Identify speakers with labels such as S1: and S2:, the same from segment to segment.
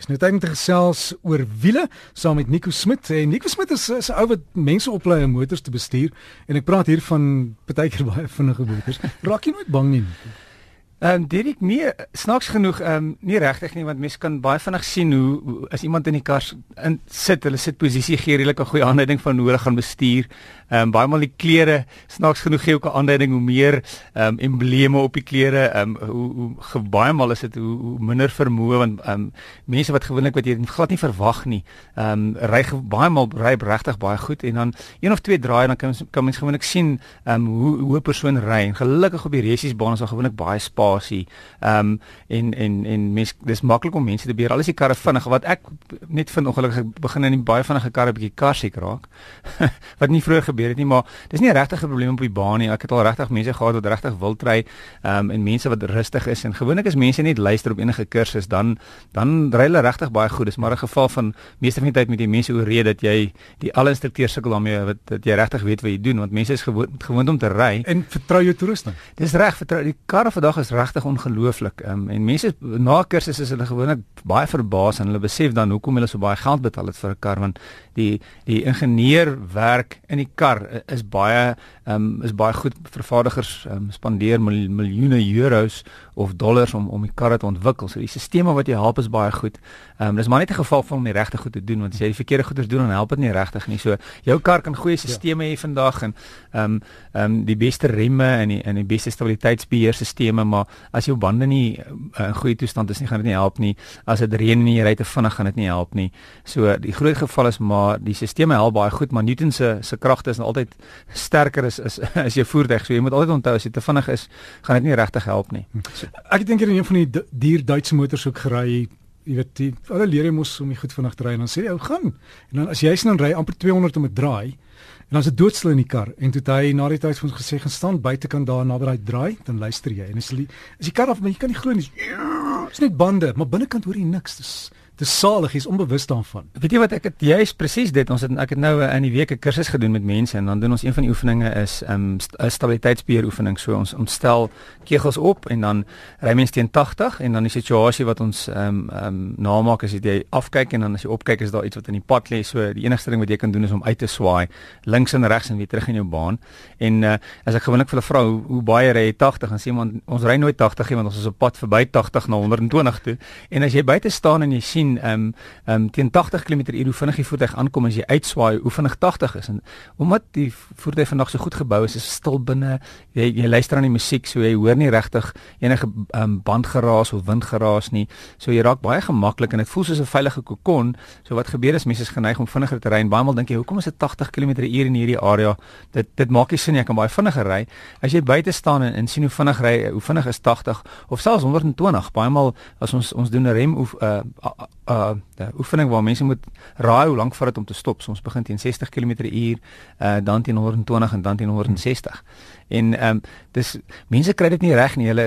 S1: Ek is nou tyd om te gesels oor wiele saam met Nico Smit. En Nico Smit is 'n ou wat mense oplei om motors te bestuur en ek praat hier van baie keer baie vinnige motors. Raak jy nooit bang nie?
S2: Ehm um, Dirk nee snaaks genoeg ehm um, nie regtig nie want mense kan baie vinnig sien hoe, hoe as iemand in die kar in sit hulle sit posisie gee redelike goeie aanduiding van hoe hulle gaan bestuur. Ehm um, baie maal die klere snaaks genoeg gee ook 'n aanduiding hoe meer ehm um, embleme op die klere ehm um, hoe hoe baie maal is dit hoe, hoe minder vermoë want ehm um, mense wat gewoonlik wat jy glad nie verwag nie ehm um, ry baie maal ry regtig baie goed en dan een of twee draai dan kan kan mens gewoonlik sien ehm um, hoe hoe 'n persoon ry en gelukkig op die resiesbaan is daar gewoonlik baie spa spasie. Ehm um, en en en mens dis maklik om mense te beheer. Al is die karre vinnig wat ek net vind ongelukkig begin in baie vinnige karre bietjie kar siek raak. wat nie vroeër gebeur het nie, maar dis nie regtig 'n probleem op die baan nie. Ek het al regtig mense gehad wat regtig wil ry ehm um, en mense wat rustig is en gewoonlik as mense net luister op enige kursus dan dan ry hulle regtig baie goed. Dis maar 'n geval van meeste van die tyd met die mense oorreed dat jy die al instrukteurs sukkel daarmee wat dat jy regtig weet wat jy doen want mense is gewoond gewoond om te ry.
S1: En vertrou jou toerusting.
S2: Dis reg, vertrou die karre vandag is regtig ongelooflik. Um, en mense na kursusse is hulle gewoonlik baie verbaas en hulle besef dan hoekom hulle so baie geld betaal het vir 'n kar want die die ingenieurwerk in die kar is baie um, is baie goed. Vervaardigers um, spandeer mil, miljoene euros of dollars om om die karre te ontwikkel. So die stelsels wat jy help is baie goed. Ehm um, dis maar net 'n geval van om die regte goed te doen want as jy die verkeerde goeders doen dan help dit nie regtig nie. So jou kar kan goeie stelsels ja. hê vandag en ehm um, ehm um, die beste remme en die en die beste stabiliteitsbeheerstelsels, maar as jou bande nie uh, in goeie toestand is nie, gaan dit nie help nie. As dit reën en jy ry te vinnig, gaan dit nie help nie. So die groot geval is maar die stelsels help baie goed, maar Newton se se kragte is altyd sterker as as as jou voertuig. So jy moet altyd onthou as jy te vinnig is, gaan dit nie regtig help nie. So,
S1: ek dink in een van die duur Duitse motors ook gery jy weet die alle leer jy mos om die goed vinnig te ry en dan sê jy ou gaan? En dan as jy sien dan ry amper 200 om 'n draai en dan is dit doodstil in die kar. En toe hy na die tyd vir ons gesê gaan staan buitekant daar naby daai draai dan luister jy. En as jy as die kar af maar jy kan nie glo nie is net bande maar binnekant hoor jy niks. Dis dis salig, jy's onbewus daarvan.
S2: Weet jy wat ek het juist presies dit ons het ek het nou in die week 'n kursus gedoen met mense en dan doen ons een van die oefeninge is 'n um, stabiliteitsbeheer oefening. So ons ons stel kegels op en dan ry mens teen 80 en dan die situasie wat ons ehm um, ehm um, namaak is jy afkyk en dan as jy opkyk is daar iets wat in die pad lê. So die enigste ding wat jy kan doen is om uit te swaai links en regs en weer terug in jou baan. En uh, as ek gewoonlik vir 'n vrou hoe, hoe baie ry jy 80 dan sê iemand ons ry nooit 80 nie want ons is op pad verby 80 na 120 toe. En as jy buite staan en jy sien sien ehm um, ehm um, teen 80 km/h hoe vinnig die voertuig aankom as jy uitswaai hoe vinnig 80 is. En omdat die voertuig vandag so goed gebou is is stil binne. Jy jy luister aan die musiek so jy hoor nie regtig enige ehm um, bandgeraas of windgeraas nie. So jy raak baie gemaklik en dit voel soos 'n veilige kokon. So wat gebeur is mense is geneig om vinniger te ry en baie maal dink jy hoekom is dit 80 km/h in hierdie area? Dit dit maak nie sin jy kan baie vinniger ry as jy buite staan en, en sien hoe vinnig ry hoe vinnig is 80 of selfs 120 baie maal as ons ons doen 'n rem of uh, uh oefening waar mense moet raai hoe lank vat dit om te stop. So ons begin teen 60 km/h, uh dan teen 120 en dan teen 160. En ehm um, dis mense kry dit nie reg nie. Hulle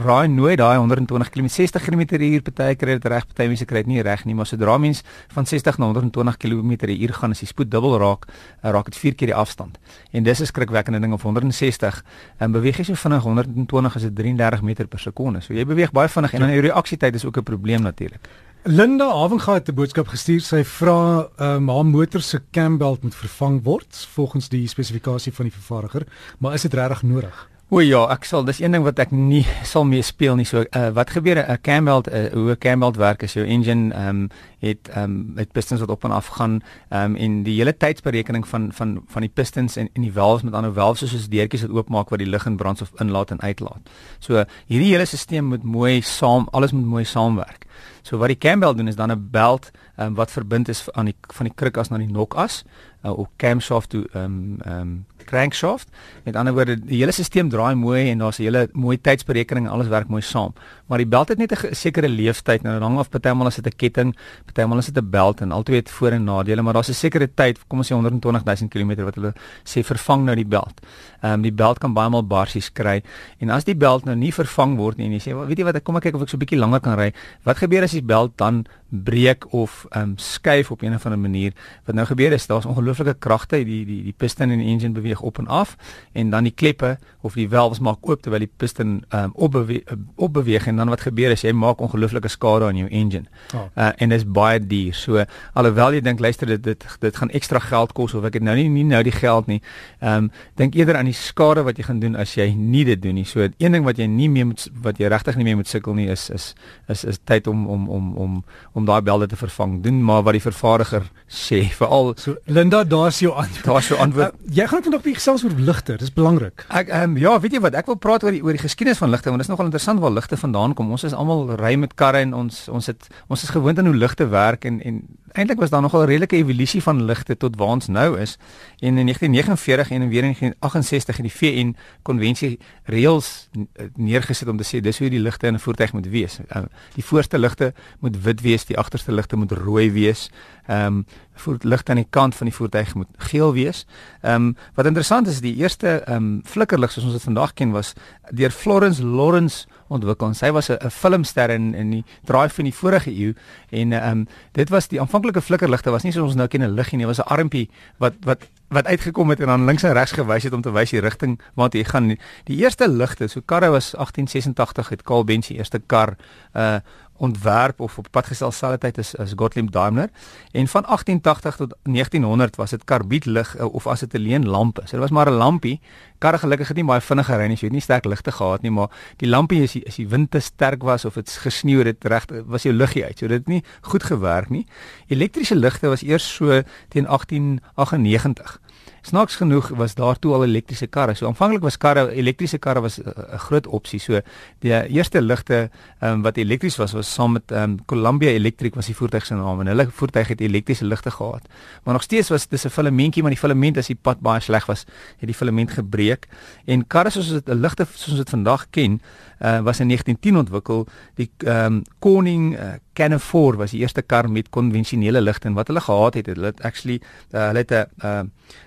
S2: raai nooit daai 120 km, 60 km/h party kry dit reg, party mense kry dit nie reg nie, maar sodra mens van 60 na 120 km/h gaan, as die spoed dubbel raak, uh, raak dit vier keer die afstand. En dis 'n skrikwekkende ding op 160. Ehm um, beweeg jy so vinnig 120 is dit 33 meter per sekonde. So jy beweeg baie vinnig en dan jou reaksietyd is ook 'n probleem natuurlik.
S1: Linda Havenga het 'n boodskap gestuur. Sy vra um, haar motor se cambelt moet vervang word volgens die spesifikasie van die vervaardiger, maar is regtig nodig?
S2: O ja, ek sal dis een ding wat ek nie sal mee speel nie. So uh, wat gebeur 'n cambelt uh, hoe 'n cambelt werk is jou engine ehm um, het ehm um, het pistons wat op en af gaan ehm um, en die hele tydsberekening van van van die pistons en en die valves met ander valves soos deurtjies wat oopmaak wat die lug en brandstof inlaat en uitlaat. So hierdie hele stelsel moet mooi saam alles moet mooi saamwerk. So wat die cambelt doen is dan 'n belt um, wat verbind is aan die van die krukas na die nokas uh, of camshaft toe ehm um, ehm um, crankshaft. Met ander woorde, die hele stelsel draai mooi en daar's 'n hele mooi tydsberekening en alles werk mooi saam. Maar die belt het net 'n sekere leeftyd. Nou hang af partymal as dit 'n ketting, partymal as dit 'n belt en altyd het voor en nadele, maar daar's 'n sekere tyd, kom ons sê 120 000 km wat hulle sê vervang nou die belt. Ehm um, die belt kan baie maal barsies kry en as die belt nou nie vervang word nie en jy sê, "Weet jy wat, ek kom ek kyk of ek so 'n bietjie langer kan ry." Wat gebeur as die belt dan breek of ehm um, skuif op 'n of ander manier. Wat nou gebeur is daar's ongelooflike kragte, die die die piston en die engine beweeg op en af en dan die kleppe of die valves maak oop terwyl die piston ehm um, opbeweeg opbeweeg en dan wat gebeur is jy maak ongelooflike skade aan jou engine. Oh. Uh, en dit is baie duur. So alhoewel jy dink luister dit dit dit gaan ekstra geld kos of ek het nou nie nie nou die geld nie. Ehm um, dink eerder aan die skade wat jy gaan doen as jy nie dit doen nie. So een ding wat jy nie mee moet wat jy regtig nie mee moet sukkel nie is is is is tyd om om om om om daai belde te vervang. Doen maar wat die vervaardiger sê. Veral
S1: so Linda, daar's jou antwoord.
S2: Daar's jou antwoord. Uh,
S1: jy gaan vandag bietjie gesels oor ligte. Dis belangrik.
S2: Ek ehm um, ja, weet jy wat? Ek wil praat oor die oor die geskiedenis van ligte want dit is nogal interessant waar ligte vandaan kom. Ons is almal ry met karre en ons ons het ons is gewoond aan hoe ligte werk en en eintlik was daar nogal 'n redelike evolusie van ligte tot waar ons nou is. En in 1949 en weer in 1968 het die VN konvensie reëls neergesit om te sê dis hoe die ligte in 'n voertuig moet wees. Uh, die voorste ligte moet wit wees, die agterste ligte moet rooi wees. Ehm um, voertuig aan die kant van die voertuig moet geel wees. Ehm um, wat interessant is, die eerste ehm um, flikkerlig soos ons dit vandag ken was deur Florence Lawrence ontwikkel. Sy was 'n filmster in in die draai van die vorige eeu en ehm um, dit was die aanvanklike flikkerligte was nie soos ons nou ken 'n liggie nie, was 'n armpie wat wat wat uitgekom het en dan links en regs gewys het om te wys die rigting waartoe jy gaan. Die eerste ligte, so karre was 1886 het Carl Benz die eerste kar uh ontwerp of op pad gestel selfde tyd as as Gottlieb Daimler en van 1880 tot 1900 was dit karbietlig eh, of as dit 'n leen lampe. So dit was maar 'n lampie. Karre gelukkig het nie baie vinniger ry nie, jy het nie sterk ligte gehad nie, maar die lampie is is die wind te sterk was of dit gesneeu het reg was jou liggie uit. So dit het nie goed gewerk nie. Elektriese ligte was eers so teen 1898. Snaaks genoeg was daar toe al elektriese karre. So aanvanklik was karre elektriese karre was 'n uh, groot opsie. So die eerste ligte um, wat elektries was was saam met um, Columbia Electric was die voertuig se naam en hulle voertuig het elektriese ligte gehad. Maar nog steeds was dis 'n filamentjie maar die filament as die pad baie sleg was, het die filament gebreek en karre soos dit 'n ligte soos dit vandag ken, uh, was in 1910 ontwikkel. Die um, Koning uh, Canon 4 was die eerste kar met konvensionele ligte en wat hulle gehad het, hulle het actually uh, hulle het 'n uh,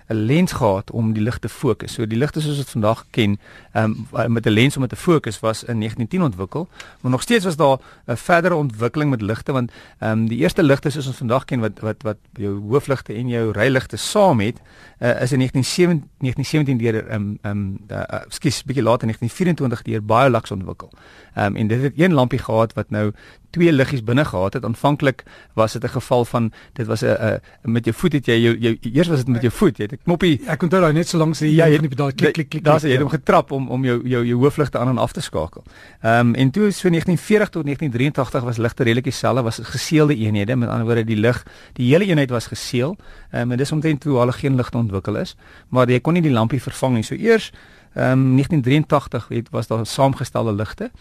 S2: 'n lens gehad om die lig te fokus. So die ligte soos ons vandag ken, um, met 'n lens om dit te fokus was in 1910 ontwikkel, maar nog steeds was daar 'n verdere ontwikkeling met ligte want um, die eerste ligte soos ons vandag ken wat wat wat jou hoofligte en jou ryligte saam het, uh, is in 1917 1917 deur um um uh, skus bietjie later in 1924 deur Biolux ontwikkel. Um en dit het een lampie gehad wat nou twee liggies binne gehad het. Aanvanklik was dit 'n geval van dit was 'n met jou voet het jy jou, jou eers was dit met jou voet, jy het 'n knoppie.
S1: Ek onthou daai net so lank sê
S2: ja, jy het nie bedaal klik klik klik. Daar's jy het hom getrap om om jou jou jou hoofligte aan en af te skakel. Ehm um, en toe so 1940 tot 1983 was ligte redelik dieselfde, was geseelde eenhede. Met ander woorde die lig, die hele eenheid was geseël. Ehm um, en dis omtrent toe hulle geen ligte ontwikkel is, maar jy kon nie die lampie vervang nie. So eers ehm um, 1983 het was daar saamgestelde ligte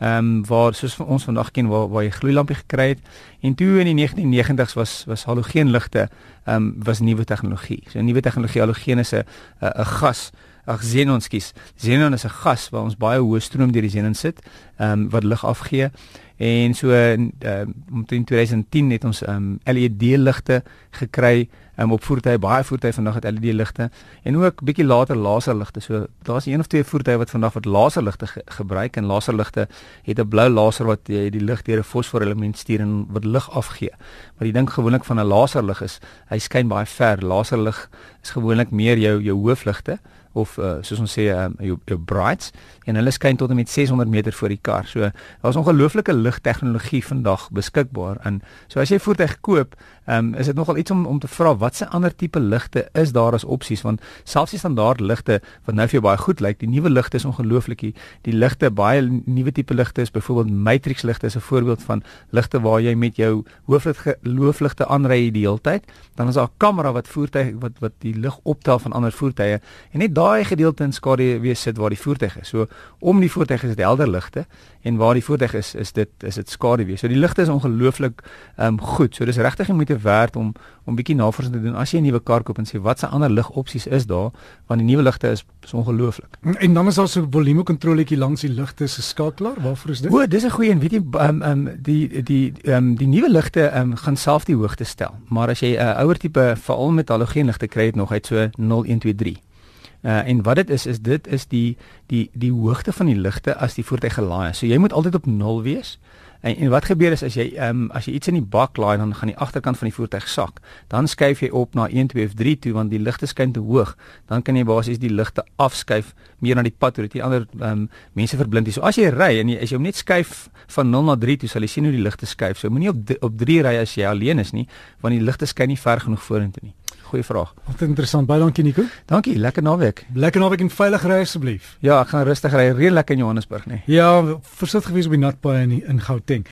S2: ehm um, waar soos ons vandag ken waar waar jy gloeilampie gekry het en toe in die 1990s was was halogeenligte ehm um, was nuwe tegnologie. So nuwe tegnologie halogeen is 'n 'n gas Ag xenon skies. Xenon is 'n gas waar ons baie hoë stroom deur die xenon sit, ehm um, wat lig afgee. En so in uh, in 2010 het ons um, LED ligte gekry um, op voertuie, baie voertuie vandag het LED ligte en ook bietjie later laserligte. So daar's een of twee voertuie wat vandag wat laserligte ge gebruik en laserligte het 'n blou laser wat jy die lig deur 'n fosforelement stuur en wat lig afgee. Maar die ding gewoonlik van 'n laserlig is, hy skyn baie ver. Laserlig is gewoonlik meer jou jou hoofligte of uh, soos ons sê um, jou jou brights en hulle skyn tot en met 600 meter voor die kar. So daar's ongelooflike ligtegnologie vandag beskikbaar. En so as jy voertuig koop, um, is dit nogal iets om om te vra watse ander tipe ligte is daar as opsies want selfs die standaard ligte wat nou vir jou baie goed lyk, die nuwe ligte is ongelooflik. Die ligte baie nuwe tipe ligte is byvoorbeeld matrix ligte is 'n voorbeeld van ligte waar jy met jou hoofligte aanry die hele tyd. Dan is daar 'n kamera wat voertuig wat wat die lig optel van ander voertuie en net daai gedeelte in skadu wees sit waar die voertuig is. So om die voertuig is dit helder ligte en waar die voertuig is is dit is dit skadu wees. So die ligte is ongelooflik ehm um, goed. So dis regtig jy moet werd om om bietjie navorsing te doen as jy 'n nuwe kar koop en sê watse ander ligopsies is daar want die nuwe ligte is so ongelooflik.
S1: En dan is daar so 'n volume kontroletjie langs die ligte se skakelaar. Waarvoor is dit?
S2: O, dis 'n goeie en weet jy ehm um, um, die die ehm um, die nuwe ligte ehm um, gaan self die hoogte stel. Maar as jy 'n uh, ouer tipe veral met halogeenligte kry het nog uit so 0123 Uh, en wat dit is is dit is die die die hoogte van die ligte as die voertuig gelaai is. So jy moet altyd op 0 wees. En, en wat gebeur is as jy ehm um, as jy iets in die bak laai dan gaan die agterkant van die voertuig sak. Dan skuif jy op na 1 2 of 3 toe want die ligte skyn te hoog. Dan kan jy basies die ligte afskuif meer na die pad toe jy ander ehm um, mense verblind. So as jy ry en jy as jy hom net skuif van 0 na 3 toe sal jy sien hoe die ligte skuif. So moenie op op 3 ry as jy alleen is nie want die ligte skyn nie ver genoeg vorentoe nie. Goeie vraag.
S1: Wat interessant. Baie dankie Nico.
S2: Dankie. Lekker naweek.
S1: Lekker naweek en veilig ry asseblief.
S2: Ja, ek gaan rustig ry. Reën lekker in Johannesburg, nee.
S1: Ja, versit gewees op die natpaai in in Gauteng. thing